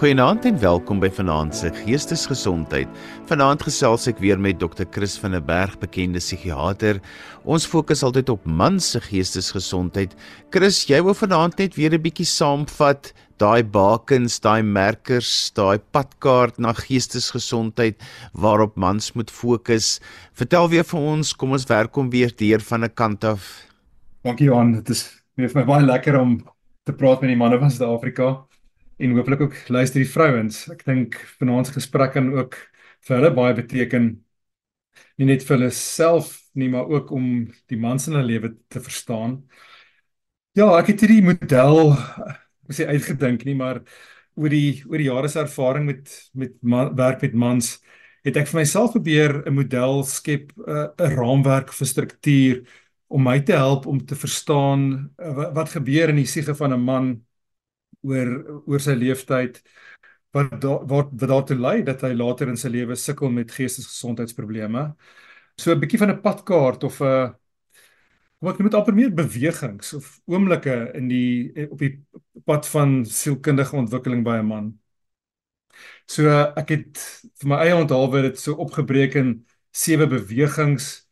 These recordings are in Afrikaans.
Goeienaand en welkom by Vanaand se Geestesgesondheid. Vanaand gesels ek weer met Dr. Chris van der Berg, bekende psigiater. Ons fokus altyd op mans se geestesgesondheid. Chris, jy wou vanaand net weer 'n bietjie saamvat daai bakens, daai merkers, daai padkaart na geestesgesondheid waarop mans moet fokus. Vertel weer vir ons, kom ons werk hom weer deur van 'n kant af. Dankie Johan, dit is vir my baie lekker om te praat met die manne van Suid-Afrika en hopelik ook luister die vrouens. Ek dink vanaand se gesprek kan ook vir hulle baie beteken nie net vir hulle self nie, maar ook om die mans in hulle lewe te verstaan. Ja, ek het hierdie model sê uitgedink nie, maar oor die oor die jare se ervaring met met man, werk met mans het ek vir myself probeer 'n model skep, 'n uh, raamwerk vir struktuur om my te help om te verstaan uh, wat, wat gebeur in die siege van 'n man oor oor sy lewenstyd wat da, wat daartoe lei dat hy later in sy lewe sukkel met geestesgesondheidsprobleme. So 'n bietjie van 'n padkaart of 'n kom ek noem dit amper meer bewegings of oomblikke in die op die pad van sielkundige ontwikkeling by 'n man. So ek het vir my eie onthaalwe dit so opgebreek in sewe bewegings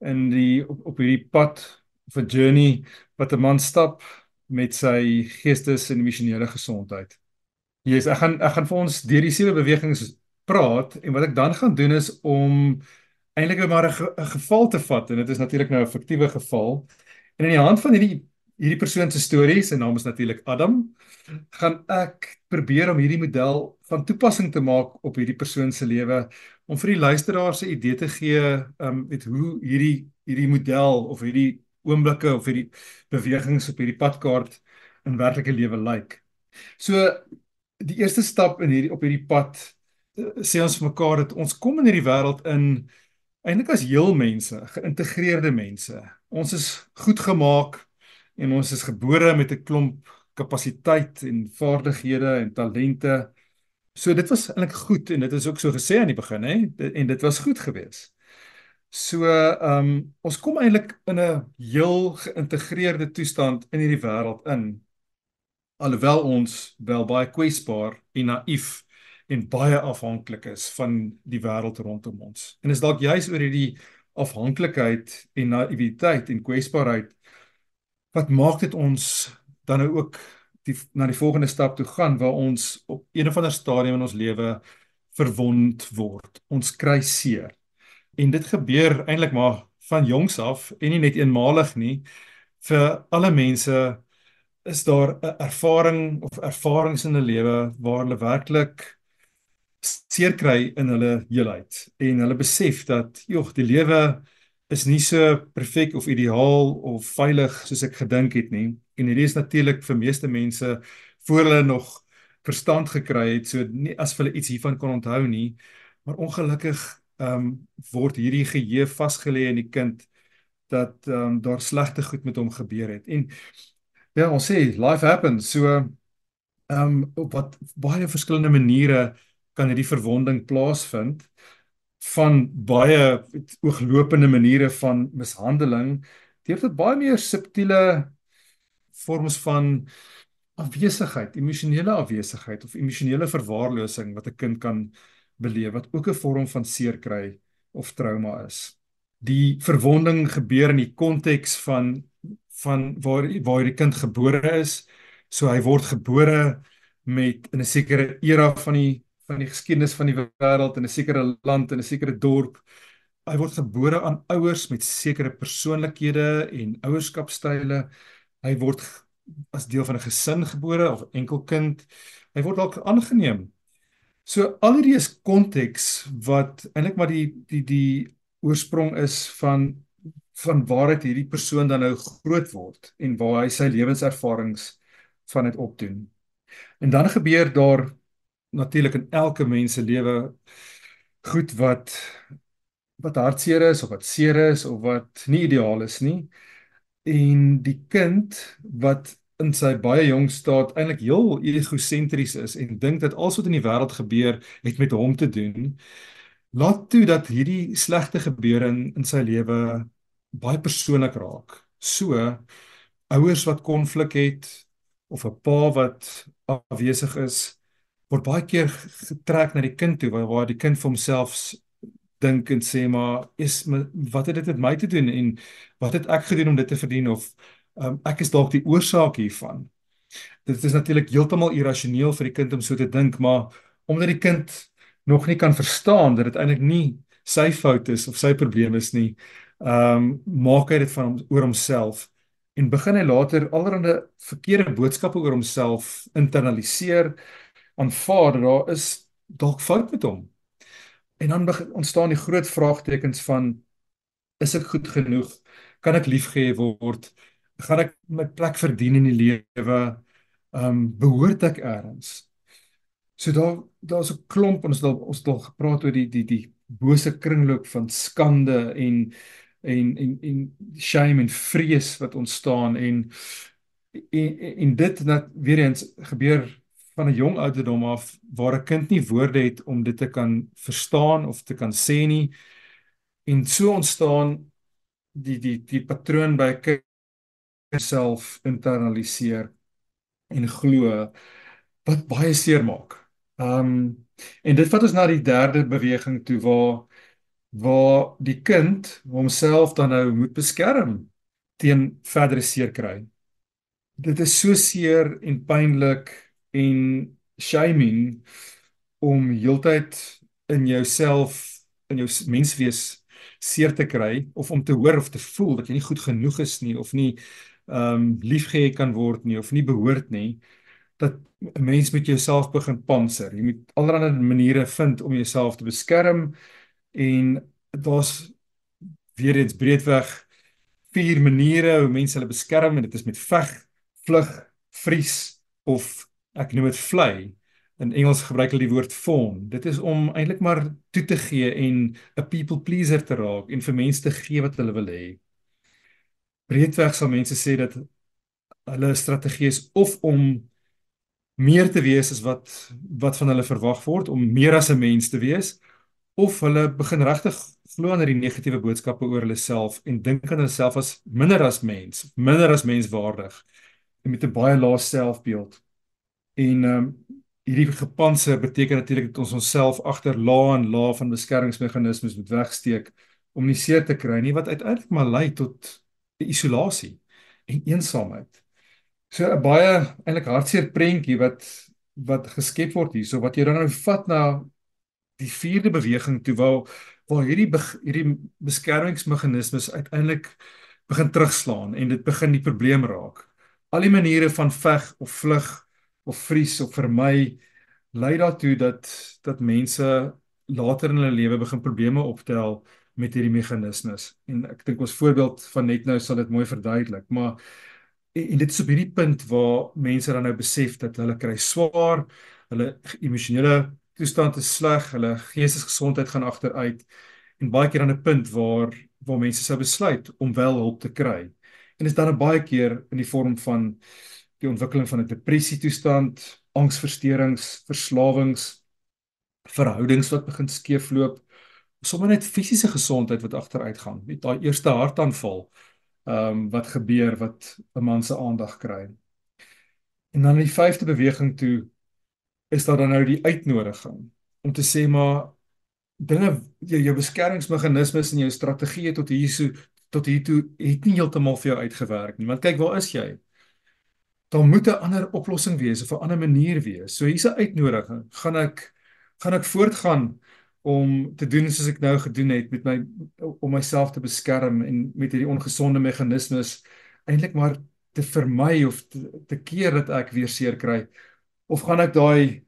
in die op, op hierdie pad of 'n journey wat 'n man stap met sy geestes en emosionele gesondheid. Jesus, ek gaan ek gaan vir ons deur die sewe bewegings praat en wat ek dan gaan doen is om eintlik maar 'n geval te vat en dit is natuurlik nou 'n fiktiewe geval. En in die hand van hierdie hierdie persoon se stories, sy naam is natuurlik Adam, gaan ek probeer om hierdie model van toepassing te maak op hierdie persoon se lewe om vir die luisteraars 'n idee te gee um met hoe hierdie hierdie model of hierdie oomblikke of hierdie bewegings op hierdie padkaart in werklike lewe lyk. So die eerste stap in hierdie op hierdie pad eh, sê ons vir mekaar dat ons kom in hierdie wêreld in eintlik as heel mense, geïntegreerde mense. Ons is goed gemaak en ons is gebore met 'n klomp kapasiteit en vaardighede en talente. So dit was eintlik goed en dit is ook so gesê aan die begin hè en dit was goed geweest. So ehm um, ons kom eintlik in 'n heel geïntegreerde toestand in hierdie wêreld in. Alhoewel ons wel baie kwesbaar en naïef en baie afhanklik is van die wêreld rondom ons. En is dalk juis oor hierdie afhanklikheid en naïwiteit en kwesbaarheid wat maak dit ons dan nou ook die na die volgende stap toe gaan waar ons op een of ander stadium in ons lewe verwond word. Ons kry seer. En dit gebeur eintlik maar van jongs af en nie net eenmalig nie. Vir alle mense is daar 'n ervaring of ervarings in 'n lewe waar hulle werklik seer kry in hulle heelheid. En hulle besef dat jog die lewe is nie so perfek of ideaal of veilig soos ek gedink het nie. En hierdie is natuurlik vir meeste mense voor hulle nog verstand gekry het so nie as hulle iets hiervan kon onthou nie. Maar ongelukkig ehm um, word hierdie geheue vasgelê in die kind dat ehm um, daar slegte goed met hom gebeur het. En ja, ons sê life happens. So ehm um, wat baie verskillende maniere kan hierdie verwonding plaasvind van baie ooglopende maniere van mishandeling deur tot baie meer subtiele vorms van afwesigheid, emosionele afwesigheid of emosionele verwaarlosing wat 'n kind kan beleef wat ook 'n vorm van seer kry of trauma is. Die verwonding gebeur in die konteks van van waar waar die kind gebore is. So hy word gebore met in 'n sekere era van die van die geskiedenis van die wêreld in 'n sekere land en 'n sekere dorp. Hy word gebore aan ouers met sekere persoonlikhede en ouerskapstyle. Hy word as deel van 'n gesin gebore of enkel kind. Hy word dalk aangeneem So al hierdie is konteks wat eintlik maar die die die oorsprong is van van waaruit hierdie persoon dan nou groot word en waar hy sy lewenservarings van dit opdoen. En dan gebeur daar natuurlik in elke mens se lewe goed wat wat hartseer is of wat seer is of wat nie ideaal is nie. En die kind wat in sy baie jong staat eintlik heel egosentries is en dink dat alles wat in die wêreld gebeur het met hom te doen. Laat toe dat hierdie slegte gebeure in in sy lewe baie persoonlik raak. So ouers wat konflik het of 'n pa wat afwesig is word baie keer getrek na die kind toe waar waar die kind vir homself dink en sê maar is my, wat het dit met my te doen en wat het ek gedoen om dit te verdien of um, ek is dalk die oorsaak hiervan. Dit is natuurlik heeltemal irrasioneel vir die kind om so te dink, maar omdat die kind nog nie kan verstaan dat dit eintlik nie sy fout is of sy probleem is nie, ehm um, maak hy dit van hom oor homself en begin hy later allerlei verkeerde boodskappe oor homself internaliseer, aanvaar dat daar is dalk fout met hom. En dan begin ontstaan die groot vraagtekens van is ek goed genoeg? Kan ek liefgehê word? Gaan ek my plek verdien in die lewe? Um, behoort ek eers? So daar daar's 'n klomp ons het ons het al gepraat oor die die die bose kringloop van skande en en en en shame en vrees wat ontstaan en en, en dit dat weer eens gebeur van 'n jong ouderdom af waar 'n kind nie woorde het om dit te kan verstaan of te kan sê nie en so ontstaan die die die patroon by 'n kind self internaliseer en glo wat baie seer maak Ehm um, en dit vat ons na die derde beweging toe waar waar die kind homself dan nou moet beskerm teen verdere seer kry. Dit is so seer en pynlik en shaming om heeltyd in jouself in jou menswees seer te kry of om te hoor of te voel dat jy nie goed genoeg is nie of nie ehm um, liefgehê kan word nie of nie behoort nie dat 'n mens met jouself begin panser. Jy moet allerlei maniere vind om jouself te beskerm en daar's weer eens breedweg vier maniere hoe mense hulle beskerm en dit is met veg, vlug, vries of ek noem dit vlei. In Engels gebruik hulle die woord fawn. Dit is om eintlik maar toe te gee en 'n people pleaser te raak en vir mense te gee wat hulle wil hê. Breedweg sal mense sê dat hulle strategie is of om meer te wees as wat wat van hulle verwag word om meer as 'n mens te wees of hulle begin regtig glo aan die negatiewe boodskappe oor hulle self en dink aan hulle self as minder as mens, minder as menswaardig en met 'n baie lae selfbeeld. En ehm um, hierdie gepanse beteken natuurlik dat ons onsself agter lae en lae van beskermingsmeganismes moet wegsteek om nie seer te kry nie wat uiteindelik maar lei tot isolasie en eensaamheid. So 'n baie eintlik hartseer prentjie wat wat geskep word hierso wat jy dan nou vat na die vierde beweging toe waar waar hierdie hierdie beskermingsmeganismes uiteindelik begin terugslaan en dit begin die probleem raak. Al die maniere van veg of vlug of vries of vermy lei daartoe dat dat mense later in hulle lewe begin probleme optel met hierdie meganismes. En ek dink ons voorbeeld van net nou sal dit mooi verduidelik, maar en, en dit is op hierdie punt waar mense dan nou besef dat hulle kry swaar, hulle emosionele toestand is sleg, hulle geestesgesondheid gaan agteruit en baie keer aan 'n punt waar waar mense sou besluit om wel hulp te kry. En dit is dan baie keer in die vorm van die ontwikkeling van 'n depressie toestand, angsversteurings, verslawings, verhoudings wat begin skeefloop, sommer net fisiese gesondheid wat agteruit gaan. Met daai eerste hartaanval ehm um, wat gebeur wat 'n man se aandag kry. En dan in die vyfde beweging toe is daar dan nou die uitnodiging om te sê maar dinge jou, jou beskermingsmeganismes en jou strategieë tot hier so tot hier toe het nie heeltemal vir jou uitgewerk nie. Want kyk, waar is jy? Daar moet 'n ander oplossing wees of 'n ander manier wees. So hier's 'n uitnodiging. Gaan ek gaan ek voortgaan om te doen soos ek nou gedoen het met my om myself te beskerm en met hierdie ongesonde meganismes eintlik maar te vermy of te, te keer dat ek weer seer kry. Of gaan ek daai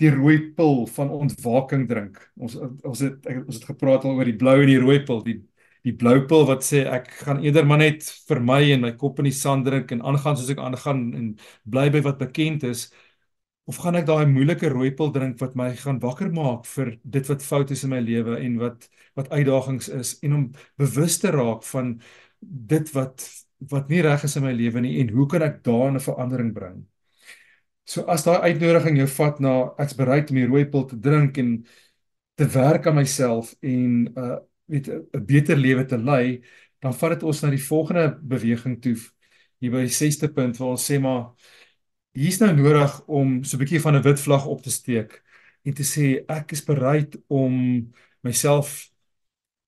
die rooi pil van ontwaking drink? Ons ons het ek, ons het gepraat al oor die blou en die rooi pil. Die die blou pil wat sê ek gaan eerder maar net vermy en my kop in die sand drink en aangaan soos ek aangaan en bly by wat bekend is of gaan ek daai moeilike rooipel drink wat my gaan wakker maak vir dit wat fout is in my lewe en wat wat uitdagings is en om bewus te raak van dit wat wat nie reg is in my lewe nie en hoe kan ek daarin 'n verandering bring? So as daai uitnodiging jou vat na ek's bereid om die rooipel te drink en te werk aan myself en uh weet 'n beter lewe te lei, dan vat dit ons na die volgende beweging toe hier by die 6ste punt waar ons sê maar hier's nou nodig om so 'n bietjie van 'n wit vlag op te steek en te sê ek is bereid om myself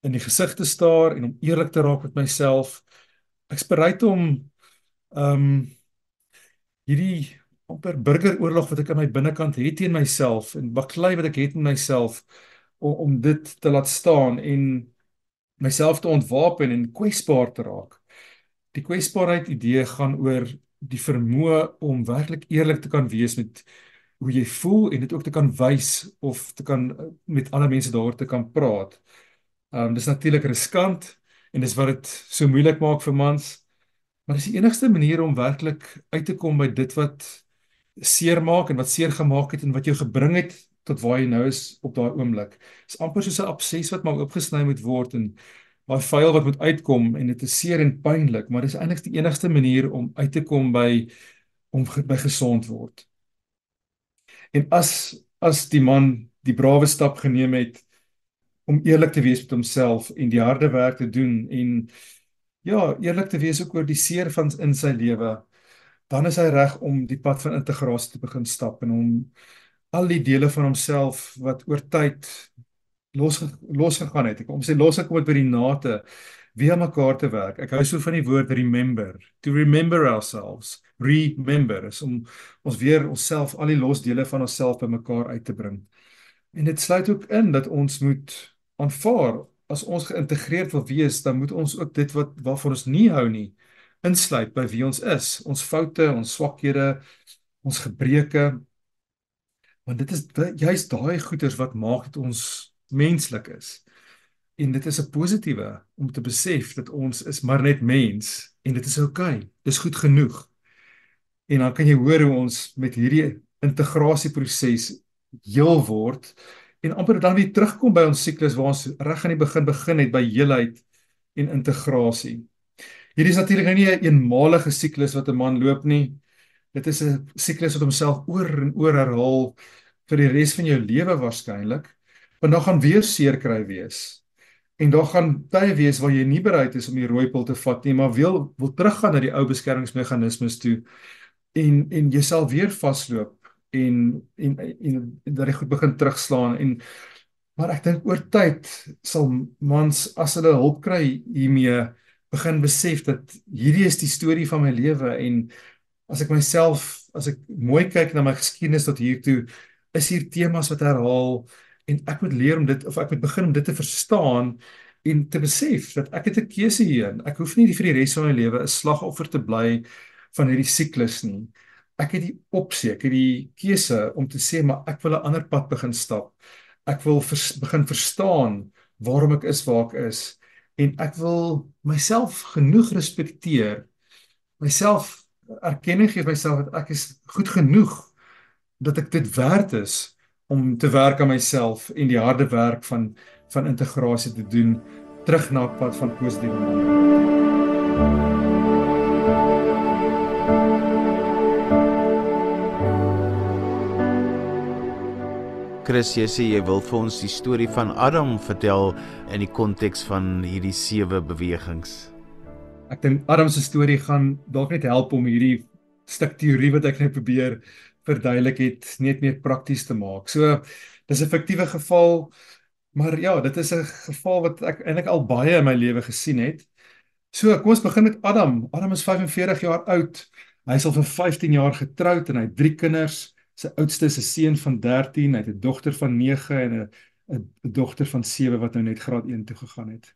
in die gesig te staar en om eerlik te raak met myself. Ek's bereid om ehm um, hierdie amper burgeroorlog wat ek aan my binnekant het teen myself en baklei wat ek het in myself om, om dit te laat staan en myself te ontwapen en kwesbaar te raak. Die kwesbaarheid idee gaan oor die vermoë om werklik eerlik te kan wees met hoe jy voel en dit ook te kan wys of te kan met ander mense daaroor te kan praat. Ehm um, dis natuurlik riskant en dis wat dit so moeilik maak vir mans. Maar dis die enigste manier om werklik uit te kom by dit wat seer maak en wat seer gemaak het en wat jou gebring het tot waar jy nou is op daai oomblik. Dis amper soos 'n abses wat maar oopgesny moet word en daai vuil wat moet uitkom en dit is seer en pynlik, maar dis eintlik die enigste manier om uit te kom by om by gesond word. En as as die man die brawe stap geneem het om eerlik te wees met homself en die harde werk te doen en ja, eerlik te wees ook oor die seer van in sy lewe, dan is hy reg om die pad van integrasie te begin stap en om al die dele van homself wat oor tyd los losgegaan het. Ek kom sê losgekom het by die nate via mekaar te werk. Ek hou so van die woord remember, to remember ourselves. Remember is om ons weer onsself al die losdele van onsself bymekaar uit te bring. En dit sluit ook in dat ons moet aanvaar as ons geïntegreerd wil wees, dan moet ons ook dit wat waarvan ons nie hou nie insluit by wie ons is, ons foute, ons swakhede, ons gebreke, want dit is juist daai goeders wat maak dat ons menslik is. En dit is 'n positiewe om te besef dat ons is maar net mens en dit is oukei. Okay. Dis goed genoeg. En dan kan jy hoor hoe ons met hierdie integrasieproses heel word en amper dan weer terugkom by ons siklus waar ons reg aan die begin begin het by heelheid en integrasie. Hierdie is natuurlik nou nie 'n een eenmalige siklus wat 'n man loop nie. Dit is 'n siklus wat homself oor en oor herhaal vir die res van jou lewe waarskynlik. Want daar gaan weer seer kry wees. En daar gaan tye wees waar jy nie bereid is om die rooi pil te vat nie, maar wil wil teruggaan na die ou beskermingsmeganismes toe en en jouself weer vasloop en en en dat jy goed begin terugslaan en maar ek dink oor tyd sal mans as hulle hulp kry hiermee begin besef dat hierdie is die storie van my lewe en as ek myself as ek mooi kyk na my geskiedenis tot hier toe is hier temas wat herhaal en ek moet leer om dit of ek moet begin om dit te verstaan en te besef dat ek het 'n keuse hier. Ek hoef nie vir die res van my lewe 'n slagoffer te bly van hierdie siklus nie. Ek het die opsie, ek het die keuse om te sê maar ek wil 'n ander pad begin stap. Ek wil vers, begin verstaan waarom ek is waar ek is en ek wil myself genoeg respekteer myself erkenning gee myself dat ek is goed genoeg dat ek dit werd is om te werk aan myself en die harde werk van van integrasie te doen terug na pad van positiewe manier. Chris, jy sê jy wil vir ons die storie van Adam vertel in die konteks van hierdie sewe bewegings ek dink Adam se storie gaan dalk net help om hierdie stuk teorie wat ek net probeer verduidelik het net meer prakties te maak. So dis 'n fiktiewe geval, maar ja, dit is 'n geval wat ek eintlik al baie in my lewe gesien het. So kom ons begin met Adam. Adam is 45 jaar oud. Hy is al vir 15 jaar getroud en hy het drie kinders. Sy oudste is 'n seun van 13, hy het 'n dogter van 9 en 'n 'n dogter van 7 wat nou net graad 1 toe gegaan het.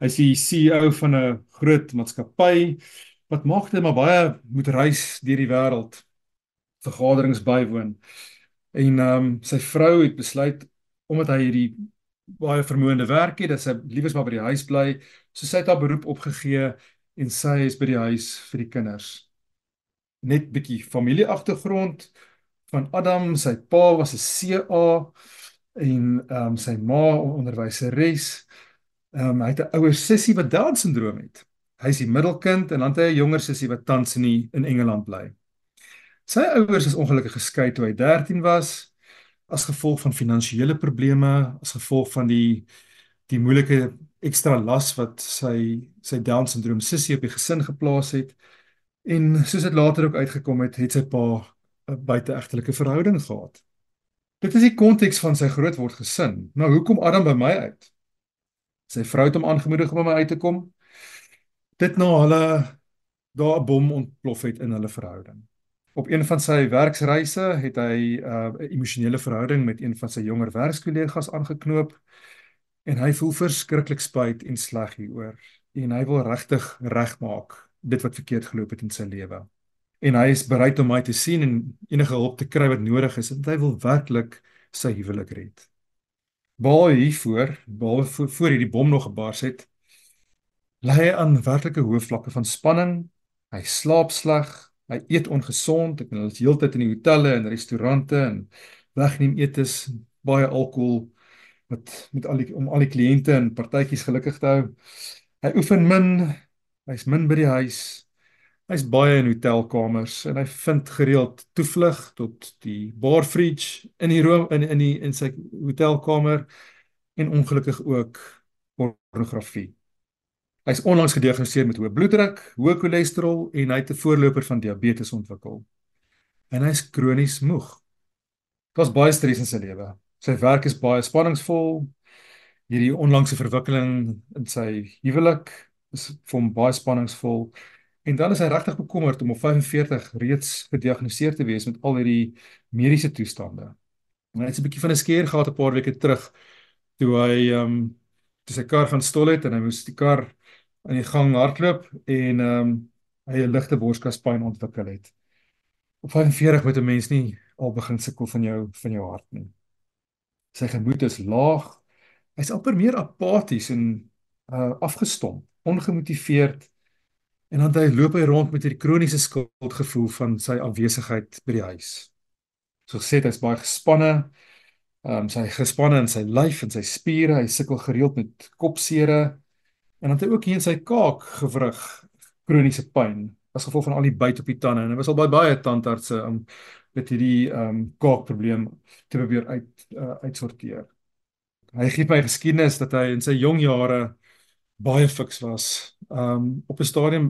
Hy's die CEO van 'n groot maatskappy wat maak dit maar baie moet reis deur die wêreld vergaderings bywoon. En ehm um, sy vrou het besluit omdat hy hierdie baie vermoënde werk het dat sy liewes maar by die huis bly, so sy het haar beroep opgegee en sy is by die huis vir die kinders. Net bietjie familieagtergrond van Adam, sy pa was 'n CA en ehm um, sy ma onderwyseres. Ehm um, hy het 'n ouer sussie wat Down syndroom het. Hy is die middelkind en dan het hy 'n jonger sussie wat tans in die, in Engeland bly. Sy ouers is ongelukkig geskei toe hy 13 was as gevolg van finansiële probleme, as gevolg van die die moeilike ekstra las wat sy sy Down syndroom sussie op die gesin geplaas het. En soos dit later ook uitgekom het, het sy pa 'n buiteegtelike verhouding gehad. Dit is die konteks van sy grootword gesin. Nou hoekom Adam by my uit? Sy vrou het hom aangemoedig om by my uit te kom. Dit na hulle daar 'n bom ontplof het in hulle verhouding. Op een van sy werksreise het hy 'n uh, emosionele verhouding met een van sy jonger werkskollegas aangeknoop en hy voel verskriklik spyt en sleg hieroor en hy wil regtig regmaak dit wat verkeerd geloop het in sy lewe. En hy is bereid om my te sien en enige hulp te kry wat nodig is want hy wil werklik sy huwelik red. Baie hiervoor, baie voor, voor hierdie bom nog gebars het, lê hy aan werklike hoë vlakke van spanning. Hy slaap sleg, hy eet ongesond, ek bedoel, hy is heeltyd in die hotelle en restaurante en wegneem etes, baie alkohol wat met al die om al die kliënte en partytjies gelukkig te hou. Hy oefen min, hy's min by die huis. Hy's baie in hotelkamers en hy vind gereeld toevlug tot die bar fridge in die room in in die in sy hotelkamer en ongelukkig ook pornografie. Hy's onlangs gediagnoseer met hoë bloeddruk, hoë cholesterol en hy het 'n voorloper van diabetes ontwikkel. En hy's kronies moeg. Daar's baie stres in sy lewe. Sy werk is baie spanningsvol. Hierdie onlangse verwikkeling in sy huwelik is vir hom baie spanningsvol. En dan is hy regtig bekommerd om op 45 reeds gediagnoseer te wees met al hierdie mediese toestande. En hy het 'n bietjie van 'n skeer gehad 'n paar weke terug toe hy ehm um, toe sy kar gaan stol het en hy moes die kar in die gang hardloop en ehm um, hy 'n ligte borskaspyn ontwikkel het. Op 45 moet 'n mens nie al begin sukkel van jou van jou hart nie. Sy gemoed is laag. Hy's amper meer apaties en uh afgestomp, ongemotiveerd. En dan hy loop hy rond met hierdie kroniese skuldgevoel van sy afwesigheid by die huis. So gesê hy's baie gespanne. Ehm um, sy gespanne in sy lyf en sy spiere, hy sukkel gereeld met kopseere En dan het hy ook hier in sy kaak gewrig kroniese pyn as gevolg van al die byt op die tande en hy was al baie baie tandartse om met hierdie ehm um, kaakprobleem te probeer uit uh, uitsorteer. Hy gee my geskiedenis dat hy in sy jong jare baie fiks was. Ehm um, op 'n stadium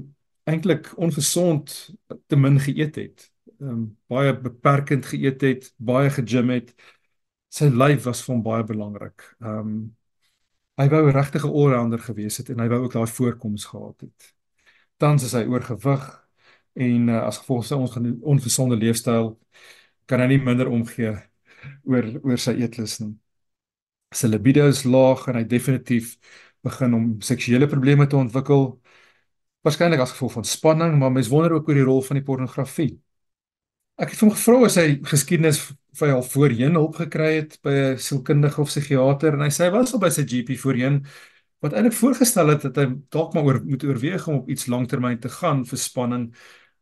eintlik ongesond te min geëet het. Ehm um, baie beperkend geëet het, baie gegym het. Sy lyf was vir hom baie belangrik. Ehm um, Hy wou regtig 'n allrounder gewees het en hy wou ook daai voorkoms gehad het. Tans is hy oorgewig en uh, as gevolg van sy ongesonde leefstyl kan hy nie minder omgee oor oor sy eetlus nie. Sy libido is laag en hy definitief begin om seksuele probleme te ontwikkel. Waarskynlik as gevolg van spanning, maar mens wonder ook oor die rol van die pornografie. Ek het hom gevra as hy geskiedenis vir al voorheen hulp gekry het by 'n sielkundige of psigiater en hy sê hy was al by sy GP voorheen wat eintlik voorgestel het dat hy dalk maar oor moet oorweeg om op iets langtermyn te gaan vir spanning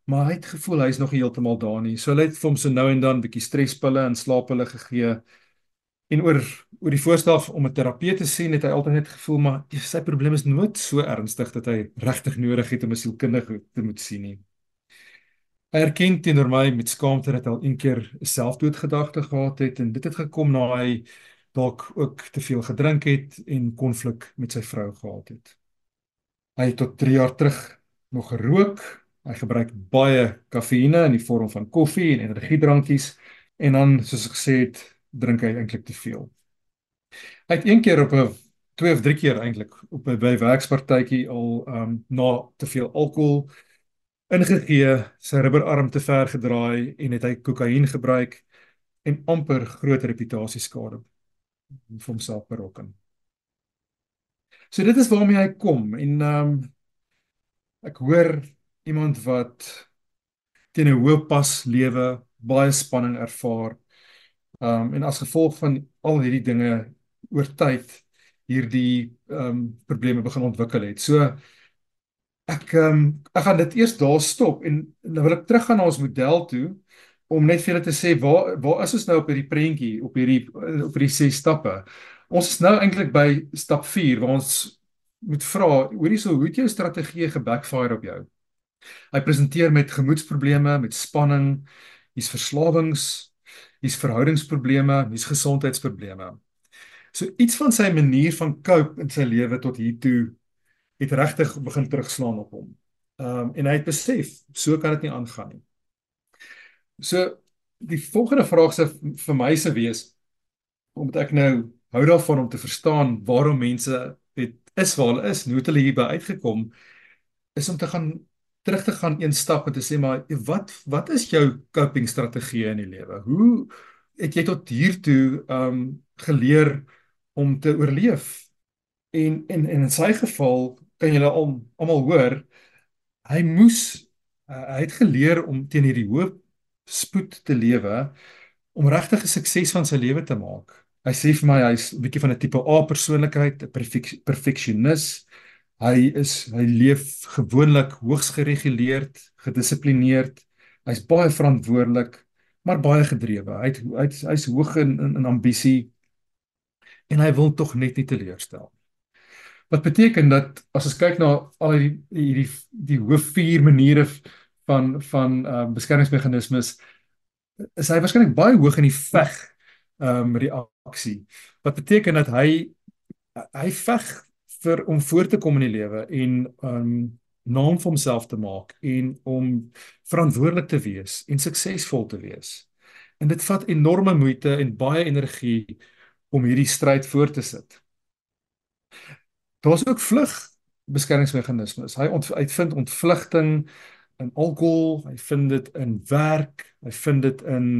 maar hy het gevoel hy is nog heeltemal daar nie. So hy het vir hom so nou en dan bietjie stresspille en slaappille gegee en oor oor die voorstel om 'n terapeut te sien het hy altyd net gevoel maar sy probleem is nooit so ernstig dat hy regtig nodig het om 'n sielkundige te moet sien nie Hy erken teenoor my met skaamte dat hy al een keer selfdoodgedagte gehad het en dit het gekom na hy dalk ook te veel gedrink het en konflik met sy vrou gehad het. Hy het tot 3 jaar terug nog gerook. Hy gebruik baie kafeïne in die vorm van koffie en energiedrankies en dan soos ek gesê het, drink hy eintlik te veel. Hy het een keer op 'n twee of drie keer eintlik op 'n by werkspartytjie al ehm um, na te veel alkohol ingegee, sy rubberarm te ver gedraai en het hy kokain gebruik en amper groot reputasieskade vir homself berokken. So dit is waarmee hy kom en ehm um, ek hoor iemand wat teen 'n hoë pas lewe, baie spanning ervaar. Ehm um, en as gevolg van al hierdie dinge oor tyd hierdie ehm um, probleme begin ontwikkel het. So ek ehm um, ek gaan dit eers daar stop en nou wil ek teruggaan na ons model toe om net vir julle te sê waar waar is ons nou op hierdie prentjie op hierdie op hierdie ses stappe. Ons is nou eintlik by stap 4 waar ons moet vra hoorie so hoe het jou strategie gebackfire op jou? Hy presenteer met gemoedsprobleme, met spanning, hier's verslawings, hier's verhoudingsprobleme, hier's gesondheidsprobleme. So iets van sy manier van cope in sy lewe tot hier toe het regtig begin terugslaan op hom. Ehm um, en hy het besef, so kan dit nie aangaan nie. So die volgende vraag se vir my se wees omdat ek nou hou daarvan om te verstaan waarom mense het is waar hulle is, hoe het hulle hierby uitgekom is om te gaan terug te gaan een stap en te sê maar wat wat is jou coping strategie in die lewe? Hoe het jy tot hier toe um geleer om te oorleef? En en, en in sy geval kan julle al almal hoor hy moes uh, hy het geleer om teen hierdie hoë spoed te lewe om regtig 'n sukses van sy lewe te maak. Hy sê vir my hy's 'n bietjie van 'n tipe A persoonlikheid, 'n perfeksionis. Hy is hy leef gewoonlik hoogs gereguleerd, gedissiplineerd. Hy's baie verantwoordelik, maar baie gedrewe. Hy hy's hy's hoog in, in in ambisie en hy wil tog net nie teleurstel. Wat beteken dat as ons kyk na al hierdie hierdie die hoof vier maniere van van uh, beskermingsmeganismes is hy waarskynlik baie hoog in die veg ehm um, reaksie. Wat beteken dat hy hy veg vir om voor te kom in die lewe en um naam vir homself te maak en om verantwoordelik te wees en suksesvol te wees. En dit vat enorme moeite en baie energie om hierdie stryd voort te sit. Daar's ook vlug beskermingsmeganismes. Hy ont, uitvind ontvlugting in alkohol, hy vind dit in werk, hy vind dit in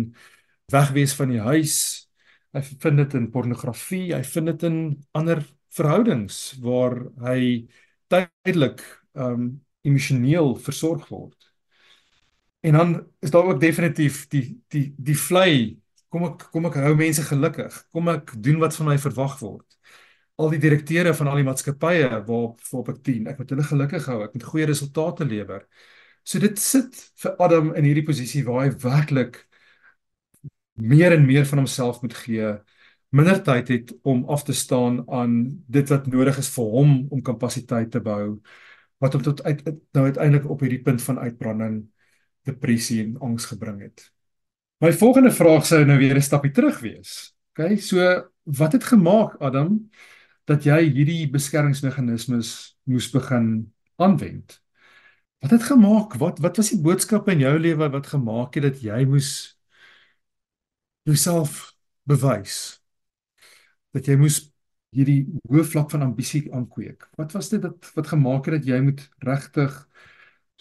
wegwees van die huis, hy vind dit in pornografie, hy vind dit in ander verhoudings waar hy tydelik um emosioneel versorg word. En dan is daar ook definitief die die die vlei kom ek kom ek hou mense gelukkig. Kom ek doen wat van my verwag word. Al die direkteure van al die maatskappye waarop waarop ek dien, ek moet hulle gelukkig hou, ek moet goeie resultate lewer. So dit sit vir Adam in hierdie posisie waar hy werklik meer en meer van homself moet gee minder tyd het om af te staan aan dit wat nodig is vir hom om kapasiteit te bou wat hom tot uit nou uiteindelik op hierdie punt van uitbranding depressie en angs gebring het. My volgende vraag sou nou weer 'n stapie terug wees. OK, so wat het gemaak Adam dat jy hierdie beskermingsmeganismes moes begin aanwend? Wat het gemaak? Wat wat was die boodskap in jou lewe wat gemaak het dat jy moes jouself bewys? dat jy moes hierdie hoë vlak van ambisie aankweek. Wat was dit wat wat gemaak het dat jy moet regtig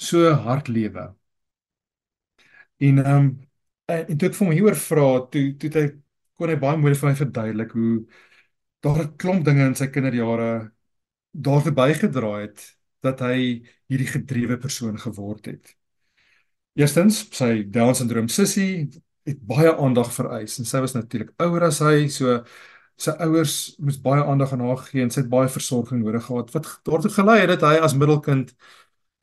so hard lewe? En ehm um, en toe ek vir hom hieroor vra, toe toe hy kon hy baie mooi vir my verduidelik hoe daar 'n klomp dinge in sy kinderjare daar verbygedraai het dat hy hierdie gedrewe persoon geword het. Eerstens, sy Down syndroom sussie het baie aandag vereis en sy was natuurlik ouer as hy, so sy ouers moes baie aandag aan haar gee en sy het baie versorging nodig gehad wat daartoe gelei het dat hy as middelkind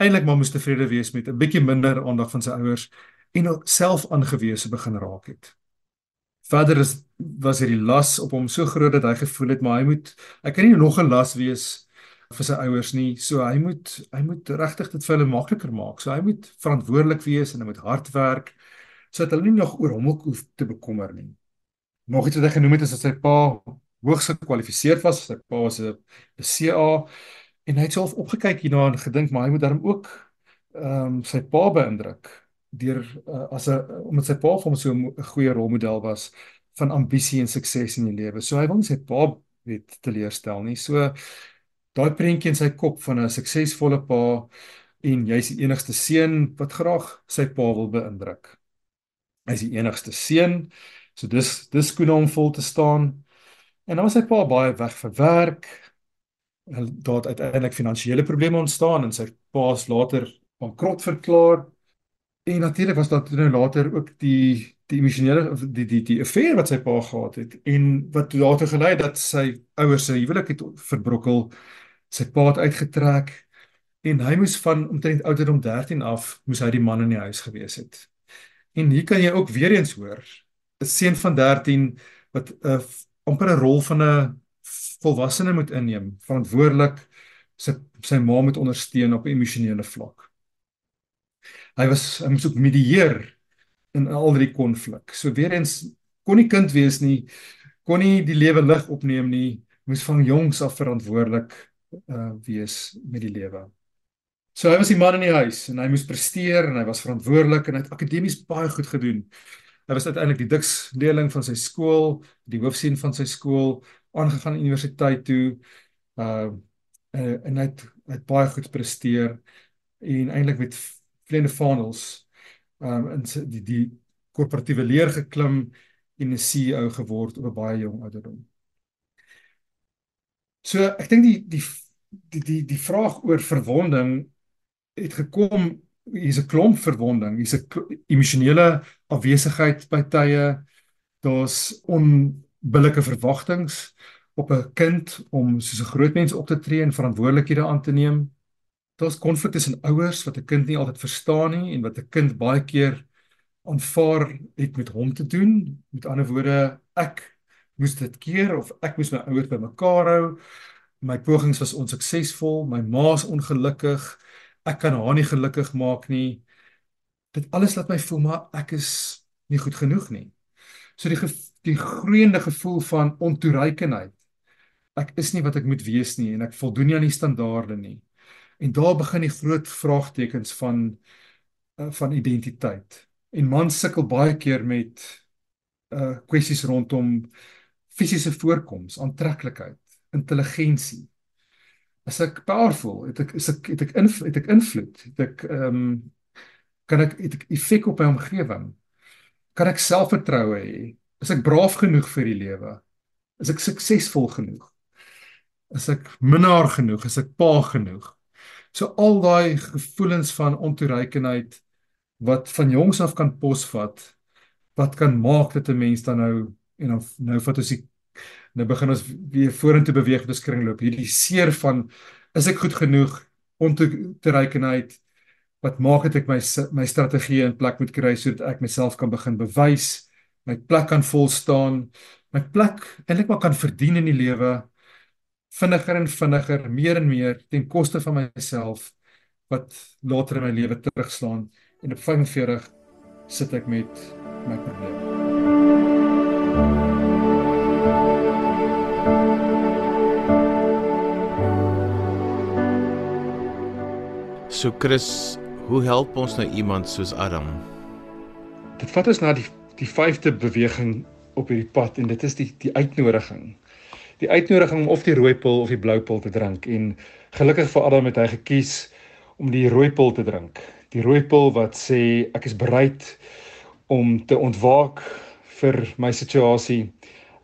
eintlik maar moes tevrede wees met 'n bietjie minder aandag van sy ouers en self aangewese begin raak het. Verder is was hierdie las op hom so groot dat hy gevoel het maar hy moet hy kan nie nog 'n las wees vir sy ouers nie. So hy moet hy moet regtig dit vir hulle makliker maak. So hy moet verantwoordelik wees en hy moet hard werk sodat hulle nie nog oor hom hoef te bekommer nie nog iets wat hy genoem het is dat sy pa hoogs gekwalifiseerd was. Sy pa was 'n CA en hy het self opgekyk hierna en gedink maar hy moet daarom ook ehm um, sy pa beïndruk deur uh, as 'n omdat sy pa vir hom so 'n goeie rolmodel was van ambisie en sukses in die lewe. So hy wil nie sy pa weet teleurstel nie. So daai prentjie in sy kop van 'n suksesvolle pa en jy's die enigste seun wat graag sy pa wil beïndruk. Hy's die enigste seun So dis dis skoene om vol te staan. En dan was sy pa baie weg vir werk. Daar het uiteindelik finansiële probleme ontstaan en sy pa's later bankrot verklaar. En natuurlik was daar nou later ook die die emosionele die die die affair wat sy pa gehad het en wat later gelei het dat sy ouers se huwelik het verbrokkel. Sy pa het uitgetrek en hy moes van omtrent ouderdom 13 af moes hy die man in die huis gewees het. En hier kan jy ook weer eens hoor 'n seun van 13 wat 'n uh, amper 'n rol van 'n volwassene moet inneem, verantwoordelik sy sy ma moet ondersteun op 'n emosionele vlak. Hy was hy moes ook medieer in al die konflik. So weer eens kon nie kind wees nie, kon nie die lewe lig opneem nie, moes van jongs af verantwoordelik uh wees met die lewe. So hy was die man in die huis en hy moes presteer en hy was verantwoordelik en hy het akademies baie goed gedoen Hy was uiteindelik die diks leerling van sy skool, die hoofseun van sy skool, aangegaan universiteit toe. Uh en hy het, hy het baie goed presteer en eintlik met vleiende vaandels um in die die korporatiewe leer geklim en 'n CEO geword op 'n baie jong ouderdom. So ek dink die die die die die vraag oor verwonding het gekom hier's 'n klomp verwonding, hier's 'n emosionele afwesigheid by tye. Daar's onbillike verwagtinge op 'n kind om soos 'n groot mens op te tree en verantwoordelikhede aan te neem. Daar's konflik tussen ouers wat 'n kind nie altyd verstaan nie en wat 'n kind baie keer aanvaar het met hom te doen. Met ander woorde, ek moes dit keer of ek moes my ouers bymekaar hou. My pogings was onsuksesvol, my ma's ongelukkig. Ek kan haar nie gelukkig maak nie. Dit alles laat my voel maar ek is nie goed genoeg nie. So die die groeiende gevoel van ontoereikendheid. Ek is nie wat ek moet wees nie en ek voldoen nie aan die standaarde nie. En daar begin die groot vraagtekens van uh, van identiteit. En mans sukkel baie keer met uh kwessies rondom fisiese voorkoms, aantreklikheid, intelligensie. As ek powerful, het ek is ek het ek invloed, het ek invloed, het ek ehm um, kan ek het ek effek op my omgewing? Kan ek selfvertroue hê? Is ek braaf genoeg vir die lewe? Is ek suksesvol genoeg? Is ek minnaar genoeg? Is ek pa genoeg? So al daai gevoelens van ontoereikendheid wat van jongs af kan posvat wat kan maak dat 'n mens dan nou en dan nou vat ons die nou begin ons weer vorentoe beweeg met 'n kringloop. Hierdie seer van is ek goed genoeg ontoereikendheid wat maak dat ek my my strategie in plek moet kry sodat ek myself kan begin bewys my plek kan vol staan my plek eintlik maar kan verdien in die lewe vinniger en vinniger, meer en meer ten koste van myself wat later in my lewe terugslaan en op 45 sit ek met my probleme. So Chris, hoe help ons nou iemand soos Adam? Dit vat ons na die die vyfde beweging op hierdie pad en dit is die die uitnodiging die uitnodiging om of die rooi pil of die blou pil te drink en gelukkig vir Adam het hy gekies om die rooi pil te drink. Die rooi pil wat sê ek is bereid om te ontwaak vir my situasie.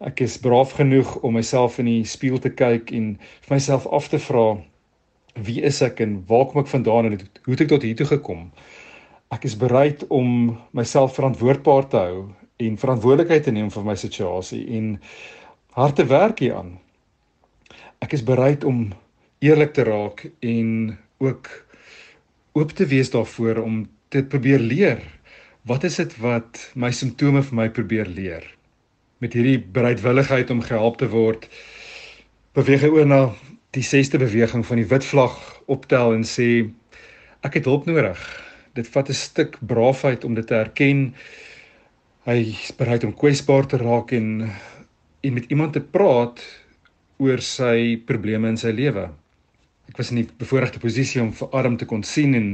Ek is braaf genoeg om myself in die spieël te kyk en vir myself af te vra wie is ek en waar kom ek vandaan en hoe het ek tot hier toe gekom? Ek is bereid om myself verantwoordbaar te hou en verantwoordelikheid te neem vir my situasie en harte werk hier aan. Ek is bereid om eerlik te raak en ook oop te wees daarvoor om te probeer leer. Wat is dit wat my simptome vir my probeer leer? Met hierdie bereidwilligheid om gehelp te word, beweeg hy oor na die sesde beweging van die wit vlag optel en sê ek het hulp nodig. Dit vat 'n stuk braafheid om dit te erken. Hy is bereid om kwesbaar te raak en en met iemand te praat oor sy probleme in sy lewe. Ek was in die bevoordeelde posisie om vir Adam te kon sien en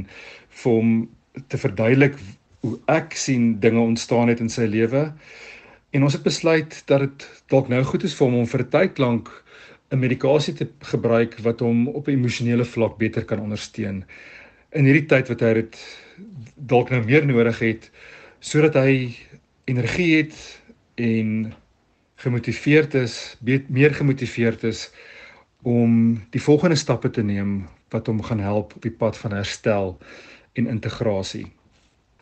vir hom te verduidelik hoe ek sien dinge ontstaan het in sy lewe. En ons het besluit dat dit dalk nou goed is vir hom om vir 'n tyd lank 'n medikasie te gebruik wat hom op 'n emosionele vlak beter kan ondersteun. In hierdie tyd wat hy dit dalk nou meer nodig het sodat hy energie het en gemotiveerd is, meer gemotiveerd is om die volgende stappe te neem wat hom gaan help op die pad van herstel en integrasie.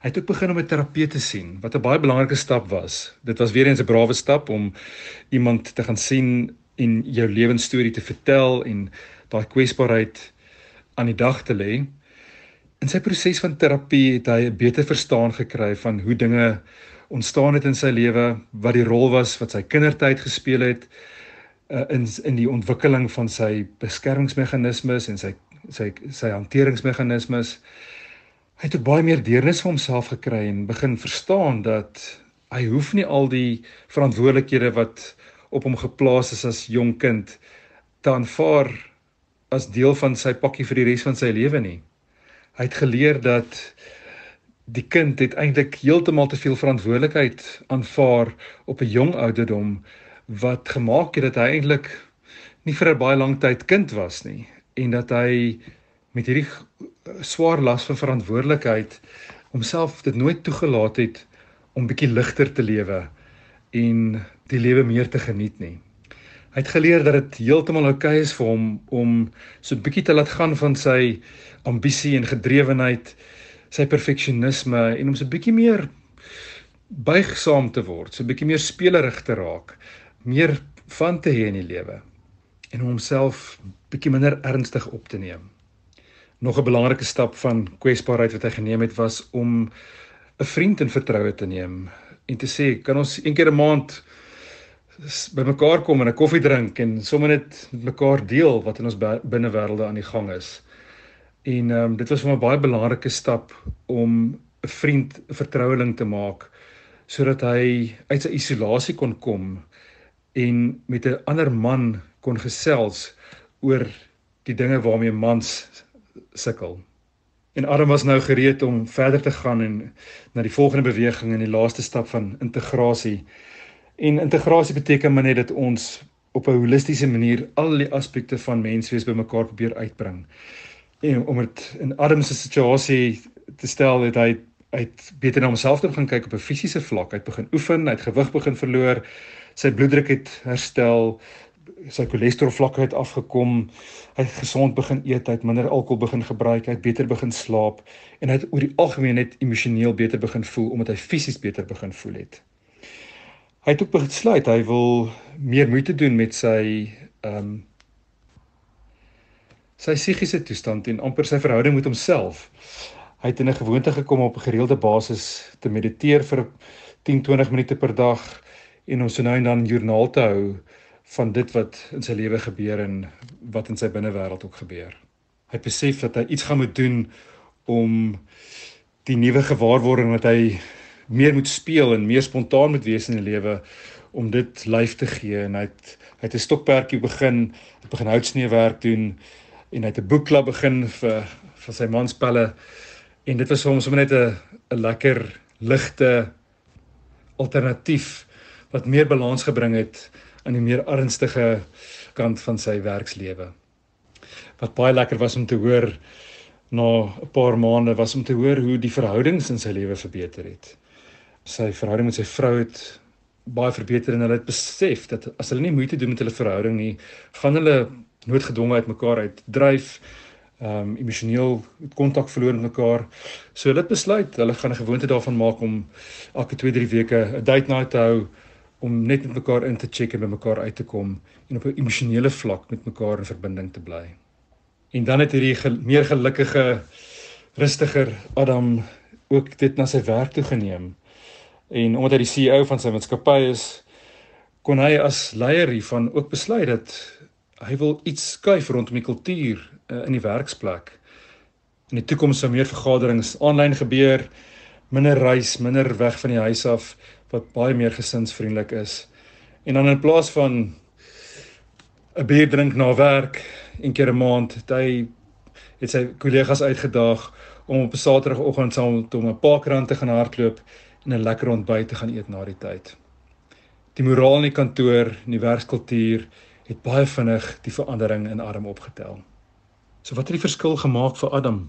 Hy het ook begin om 'n terapeut te sien, wat 'n baie belangrike stap was. Dit was weer eens 'n brawe stap om iemand te gaan sien en jou lewensstorie te vertel en daai kwesbaarheid aan die dag te lê. In sy proses van terapie het hy 'n beter verstaan gekry van hoe dinge ontstaan het in sy lewe, wat die rol was wat sy kindertyd gespeel het uh, in in die ontwikkeling van sy beskermingsmeganismes en sy sy sy hanteringsmeganismes. Hy het ook baie meer deernis vir homself gekry en begin verstaan dat hy hoef nie al die verantwoordelikhede wat op hom geplaas is as jong kind te aanvaar as deel van sy pakkie vir die res van sy lewe nie. Hy het geleer dat die kind het eintlik heeltemal te veel verantwoordelikheid aanvaar op 'n jong ouderdom wat gemaak het dat hy eintlik nie vir 'n baie lang tyd kind was nie en dat hy met hierdie swaar las van verantwoordelikheid homself dit nooit toegelaat het om bietjie ligter te lewe en die lewe meer te geniet nie. Hy het geleer dat dit heeltemal oukei okay is vir hom om so 'n bietjie te laat gaan van sy ambisie en gedrewenheid, sy perfeksionisme en om so 'n bietjie meer buigsaam te word, so 'n bietjie meer spelerig te raak, meer van te hê in die lewe en om homself bietjie minder ernstig op te neem. Nog 'n belangrike stap van kwesbaarheid wat hy geneem het was om 'n vriend in vertroue te neem en te sê, kan ons een keer 'n maand by mekaar kom en 'n koffie drink en sommer net met mekaar deel wat in ons binnewêrelde aan die gang is. En ehm um, dit was vir my 'n baie belangrike stap om 'n vriend, 'n vertroueling te maak sodat hy uit sy isolasie kon kom en met 'n ander man kon gesels oor die dinge waarmee mans sukkel. En Adam was nou gereed om verder te gaan en na die volgende beweging en die laaste stap van integrasie En integrasie beteken maar net dat ons op 'n holistiese manier al die aspekte van menswees bymekaar probeer uitbring. En om dit in Adam se situasie te stel het hy uit beter na homself te begin kyk op 'n fisiese vlak. Hy het begin oefen, hy het gewig begin verloor, sy bloeddruk het herstel, sy cholesterol vlakke het afgekom, hy het gesond begin eet, hy het minder alkohol begin gebruik, hy het beter begin slaap en hy het oor die algemeen net emosioneel beter begin voel omdat hy fisies beter begin voel het. Hy het ook besluit hy wil meer moeite doen met sy ehm um, sy psigiese toestand en amper sy verhouding met homself. Hy het in 'n gewoonte gekom op 'n gereelde basis te mediteer vir 10-20 minute per dag en om so nou en dan joernaal te hou van dit wat in sy lewe gebeur en wat in sy binnewêreld ook gebeur. Hy besef dat hy iets gaan moet doen om die nuwe gewaarwording wat hy meer moet speel en meer spontaan moet wees in die lewe om dit lyf te gee en hy het hy het 'n stokperdjie begin, het begin houtsneewerk doen en hy het 'n boekklub begin vir vir sy manspelle en dit was vir hom sommer net 'n 'n lekker ligte alternatief wat meer balans gebring het aan die meer ernstige kant van sy werkslewe. Wat baie lekker was om te hoor na 'n paar maande was om te hoor hoe die verhoudings in sy lewe verbeter het sy verhouding met sy vrou het baie verbeter en hulle het besef dat as hulle nie moeite doen met hulle verhouding nie, gaan hulle noodgedwonge uit mekaar uit dryf, ehm um, emosioneel kontak verloor met mekaar. So het besluit, hulle gaan 'n gewoonte daarvan maak om elke 2-3 weke 'n date night te hou om net met mekaar in te check en by mekaar uit te kom en op 'n emosionele vlak met mekaar in verbinding te bly. En dan het hierdie gel meer gelukkige rustiger Adam ook dit na sy werk toe geneem en omdat hy die CEO van sy maatskappy is kon hy as leier hiervan ook besluit dat hy wil iets skuif rondom die kultuur uh, in die werksplek. In die toekoms sou meer vergaderings aanlyn gebeur, minder reis, minder weg van die huis af wat baie meer gesinsvriendelik is. En dan in plaas van 'n bier drink na werk een keer 'n maand, het hy het sy kollegas uitgedaag om op 'n Saterdagoggend saam met hom 'n paar rand te gaan hardloop en 'n lekker ontbyt te gaan eet na die tyd. Die moraal in die kantoor, in die werkskultuur het baie vinnig die verandering in Adam opgetel. So wat het die verskil gemaak vir Adam?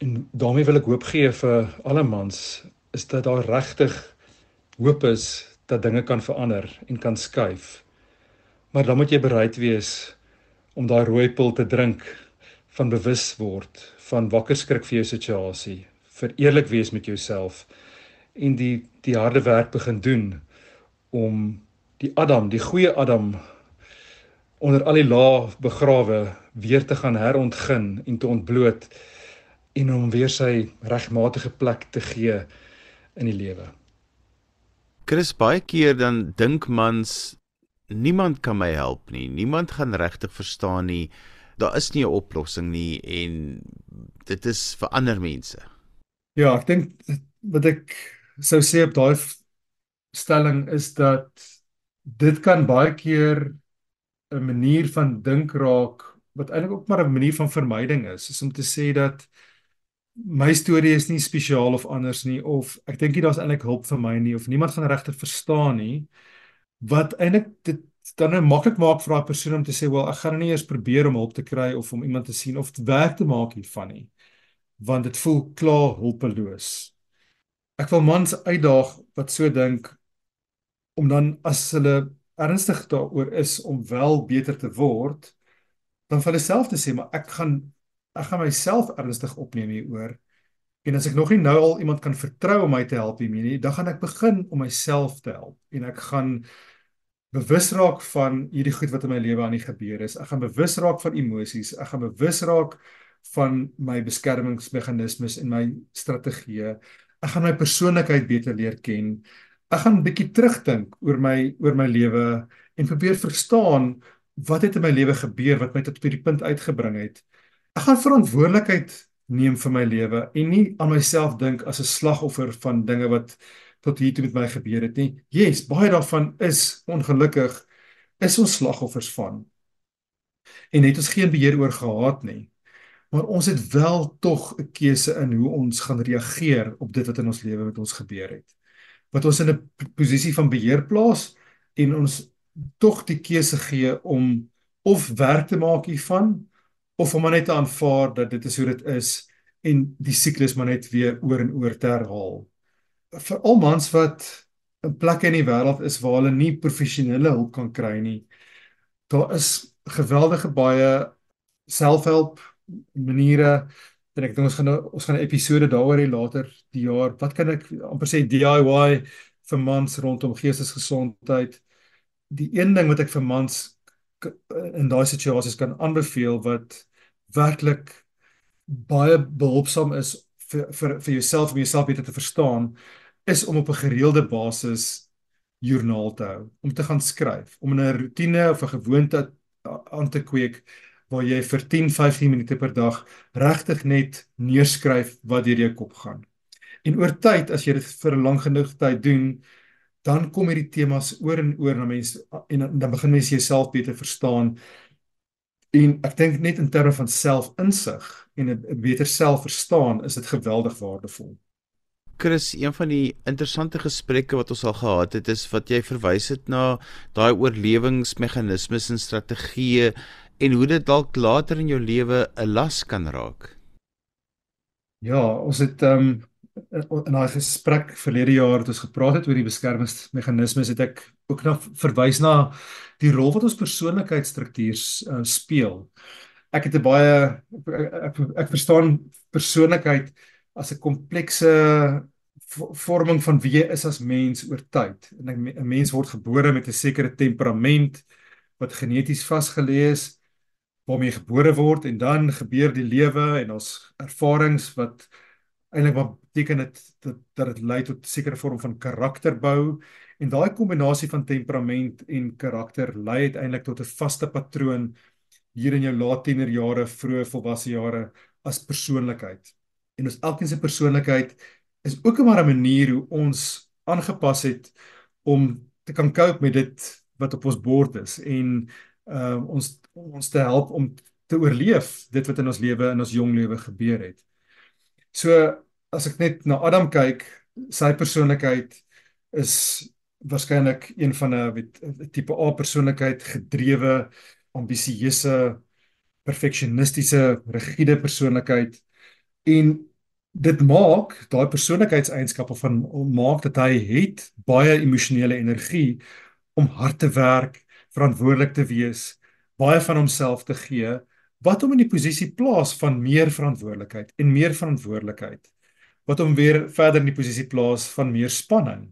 En daarmee wil ek hoop gee vir alle mans is dat daar regtig hoop is dat dinge kan verander en kan skuif. Maar dan moet jy bereid wees om daai rooi pil te drink van bewus word, van wakker skrik vir jou situasie, vir eerlik wees met jouself en die die harde werk begin doen om die Adam, die goeie Adam onder al die lae begrawe weer te gaan herontgin en te ontbloot en om weer sy regmatige plek te gee in die lewe. Chris baie keer dan dink mans niemand kan my help nie. Niemand gaan regtig verstaan nie. Daar is nie 'n oplossing nie en dit is vir ander mense. Ja, ek dink wat ek sou sê op daai stelling is dat dit kan baie keer 'n manier van dink raak wat eintlik ook maar 'n manier van vermyding is, is om te sê dat my storie is nie spesiaal of anders nie of ek dink nie daar's eintlik hulp vir my nie of niemand gaan regtig verstaan nie. Wat eintlik dit dan nou maklik maak vir daai persoon om te sê wel ek gaan nie eers probeer om hulp te kry of om iemand te sien of werk te maak hiervan nie want dit voel klaar hulpeloos. Ek wil mans uitdaag wat so dink om dan as hulle ernstig daaroor is om wel beter te word dan vir hulle self te sê maar ek gaan ek gaan myself ernstig opneem hieroor. En as ek nog nie nou al iemand kan vertrou om my te help hiermee nie, dan gaan ek begin om myself te help en ek gaan bewus raak van hierdie goed wat in my lewe aan die gebeur is. Ek gaan bewus raak van emosies, ek gaan bewus raak van my beskermingsmeganismes en my strategieë. Ek gaan my persoonlikheid beter leer ken. Ek gaan 'n bietjie terugdink oor my oor my lewe en probeer verstaan wat het in my lewe gebeur wat my tot op hierdie punt uitgebring het. Ek gaan verantwoordelikheid neem vir my lewe en nie aan myself dink as 'n slagoffer van dinge wat tot hier toe met my gebeur het nie. Yes, baie daarvan is ongelukkig is ons slagoffers van. En het ons geen beheer oor gehad nie. Maar ons het wel tog 'n keuse in hoe ons gaan reageer op dit wat in ons lewe met ons gebeur het. Wat ons in 'n posisie van beheer plaas en ons tog die keuse gee om of werk te maak hiervan of om net te aanvaar dat dit is hoe dit is en die siklus maar net weer oor en oor te herhaal. Vir al mans wat 'n plek in die wêreld is waar hulle nie professionele hulp kan kry nie. Daar is geweldige baie selfhelp maniere en ek dink ons gaan nou, ons gaan 'n episode daaroor hê later die jaar. Wat kan ek amper sê DIY vir mans rondom geestesgesondheid? Die een ding wat ek vir mans in daai situasies kan aanbeveel wat werklik baie behulpsaam is vir vir vir jouself om jouself beter te verstaan is om op 'n gereelde basis joernaal te hou, om te gaan skryf, om 'n rotine of 'n gewoonte aan te kweek waar jy vir 10-15 minute per dag regtig net neerskryf wat deur jou kop gaan. En oor tyd as jy dit vir 'n lang genoeg tyd doen, dan kom hierdie temas oor en oor na mense en dan begin mense jouself beter verstaan En ek dink net in terme van selfinsig en 'n beter selfverstaan is dit geweldig waardevol. Chris, een van die interessante gesprekke wat ons al gehad het is wat jy verwys het na daai oorlewingsmeganismes en strategieë en hoe dit dalk later in jou lewe 'n las kan raak. Ja, ons het ehm um, in daai gesprek verlede jaar het ons gepraat het oor die beskermingsmeganismes het ek ook na verwys na die rol wat ons persoonlikheidsstruktuur uh, speel. Ek het 'n baie ek, ek, ek verstaan persoonlikheid as 'n komplekse vorming van wie jy is as mens oor tyd. En 'n mens word gebore met 'n sekere temperament wat geneties vasgelê is waarmee jy gebore word en dan gebeur die lewe en ons ervarings wat eintlik wat beteken dit dat dat dit lei tot 'n sekere vorm van karakterbou En daai kombinasie van temperament en karakter lei uiteindelik tot 'n vaste patroon hier in jou laat tienerjare, vroeë volwasse jare as persoonlikheid. En ons elkeen se persoonlikheid is ook 'n maar 'n manier hoe ons aangepas het om te kan cope met dit wat op ons bord is en uh ons ons te help om te oorleef dit wat in ons lewe in ons jong lewe gebeur het. So as ek net na Adam kyk, sy persoonlikheid is waarskynlik een van 'n weet tipe A persoonlikheid gedrewe, ambisieuse, perfeksionistiese, rigiede persoonlikheid en dit maak daai persoonlikheidseienskappe van maak dat hy het baie emosionele energie om hard te werk, verantwoordelik te wees, baie van homself te gee wat hom in die posisie plaas van meer verantwoordelikheid en meer verantwoordelikheid wat hom weer verder in die posisie plaas van meer spanning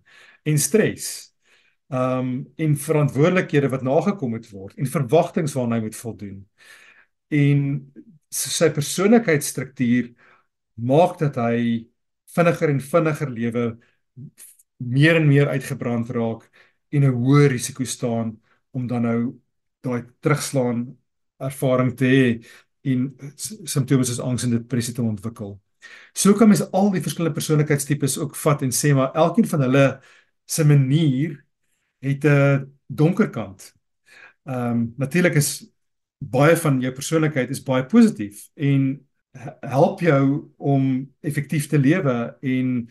en stres. Um en verantwoordelikhede wat nagekom moet word en verwagtinge waarna hy moet voldoen. En sy persoonlikheidsstruktuur maak dat hy vinniger en vinniger lewe meer en meer uitgebrand raak en 'n hoër risiko staan om dan nou daai terugslaan ervaring te hê en simptome soos angs en depressie te ontwikkel. So kan mens al die verskillende persoonlikheidstipes ook vat en sê maar elkeen van hulle se manier het 'n donker kant. Ehm um, natuurlik is baie van jou persoonlikheid is baie positief en help jou om effektief te lewe en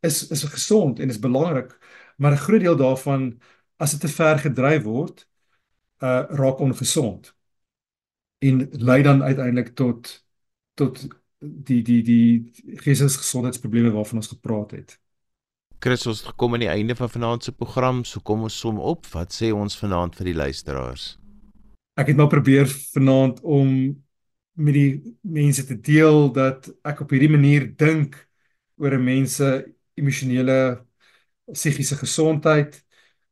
is is gesond en is belangrik, maar 'n groot deel daarvan as dit te ver gedryf word, uh raak ongesond en lei dan uiteindelik tot tot die die die geestesgesondheidsprobleme waarvan ons gepraat het. Chris, ons het gekom aan die einde van vanaand se program, so kom ons som op. Wat sê ons vanaand vir die luisteraars? Ek het maar probeer vanaand om met die mense te deel dat ek op hierdie manier dink oor 'n mens se emosionele psigiese gesondheid.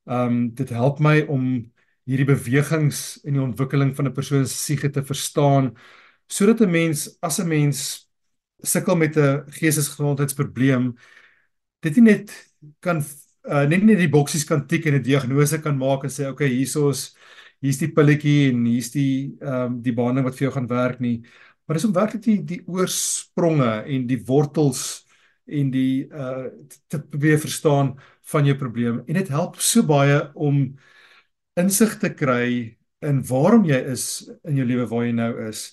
Um dit help my om hierdie bewegings in die ontwikkeling van 'n persoon se psigie te verstaan sodat 'n mens as 'n mens sukkel met 'n geestesgesondheidsprobleem dit nie net kan uh, net nie die boksies kan tik en 'n diagnose kan maak en sê okay hiersoos hier's die pilletjie en hier's die ehm um, die behandeling wat vir jou gaan werk nie. Maar dis om werklik die die oorspronge en die wortels en die uh te probeer verstaan van jou probleem en dit help so baie om insig te kry in waarom jy is in jou lewe waar jy nou is.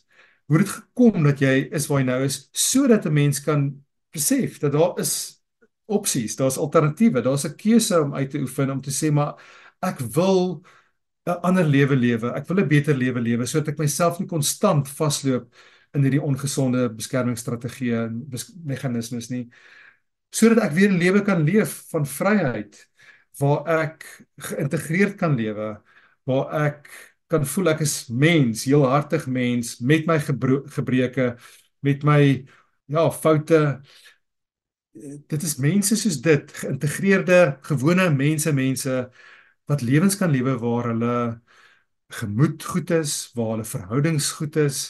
Hoe dit gekom dat jy is waar jy nou is sodat 'n mens kan besef dat daar is opsies, daar's alternatiewe, daar's 'n keuse om uit te oefen om te sê maar ek wil 'n ander lewe lewe. Ek wil 'n beter lewe lewe sodat ek myself nie konstant vasloop in hierdie ongesonde beskermingsstrategieë en meganismes nie sodat ek weer 'n lewe kan leef van vryheid waar ek geïntegreerd kan lewe, waar ek kan voel ek is mens, heelhartig mens met my gebreke, met my ja, foute. Dit is mense soos dit, geïntegreerde, gewone mense, mense wat lewens kan lewe waar hulle gemoed goed is, waar hulle verhoudings goed is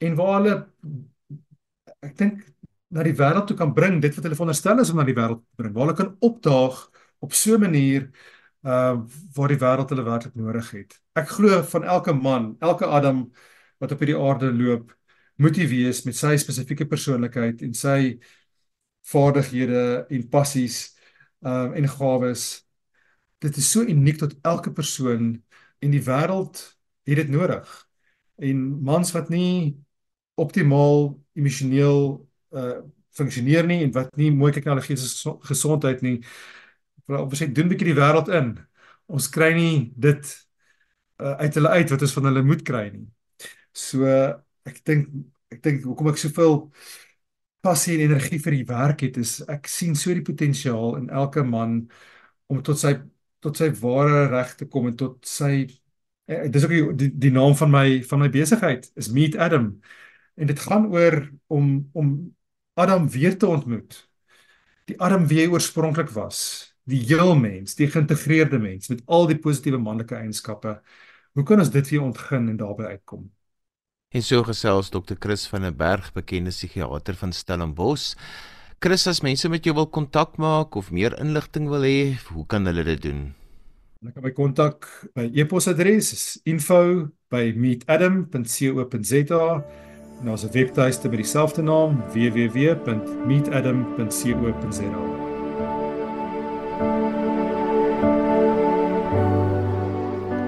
en waar hulle ek dink na die wêreld toe kan bring dit wat hulle veronderstel is om na die wêreld te bring. Waar hulle kan opdaag op so 'n manier uh waar die wêreld hulle werklik nodig het. Ek glo van elke man, elke Adam wat op hierdie aarde loop, moet hy wees met sy spesifieke persoonlikheid en sy vaardighede en passies um en gawes. Dit is so uniek tot elke persoon en die wêreld het dit nodig. En mans wat nie optimaal emosioneel uh funksioneer nie en wat nie mooi kyk na hulle gesondheid nie, ons sê doen 'n bietjie die wêreld in. Ons kry nie dit uh, uit hulle uit wat ons van hulle moet kry nie. So ek dink ek dink hoekom ek soveel passie en energie vir die werk het is ek sien so die potensiaal in elke man om tot sy tot sy ware reg te kom en tot sy eh, dis ook die, die die naam van my van my besigheid is Meet Adam en dit gaan oor om om Adam weer te ontmoet. Die Adam wie hy oorspronklik was die heel mens, die geïntegreerde mens met al die positiewe manlike eienskappe. Hoe kan ons dit weer ontgin en daarby uitkom? En so gesels Dr. Chris van der Berg, bekende psigiater van Stellenbosch. Chris, as mense met jou wil kontak maak of meer inligting wil hê, hoe kan hulle dit doen? Hulle kan my kontak by e-posadres info@meetadam.co.za. Nou as 'n webtuiste met dieselfde naam www.meetadam.co.za.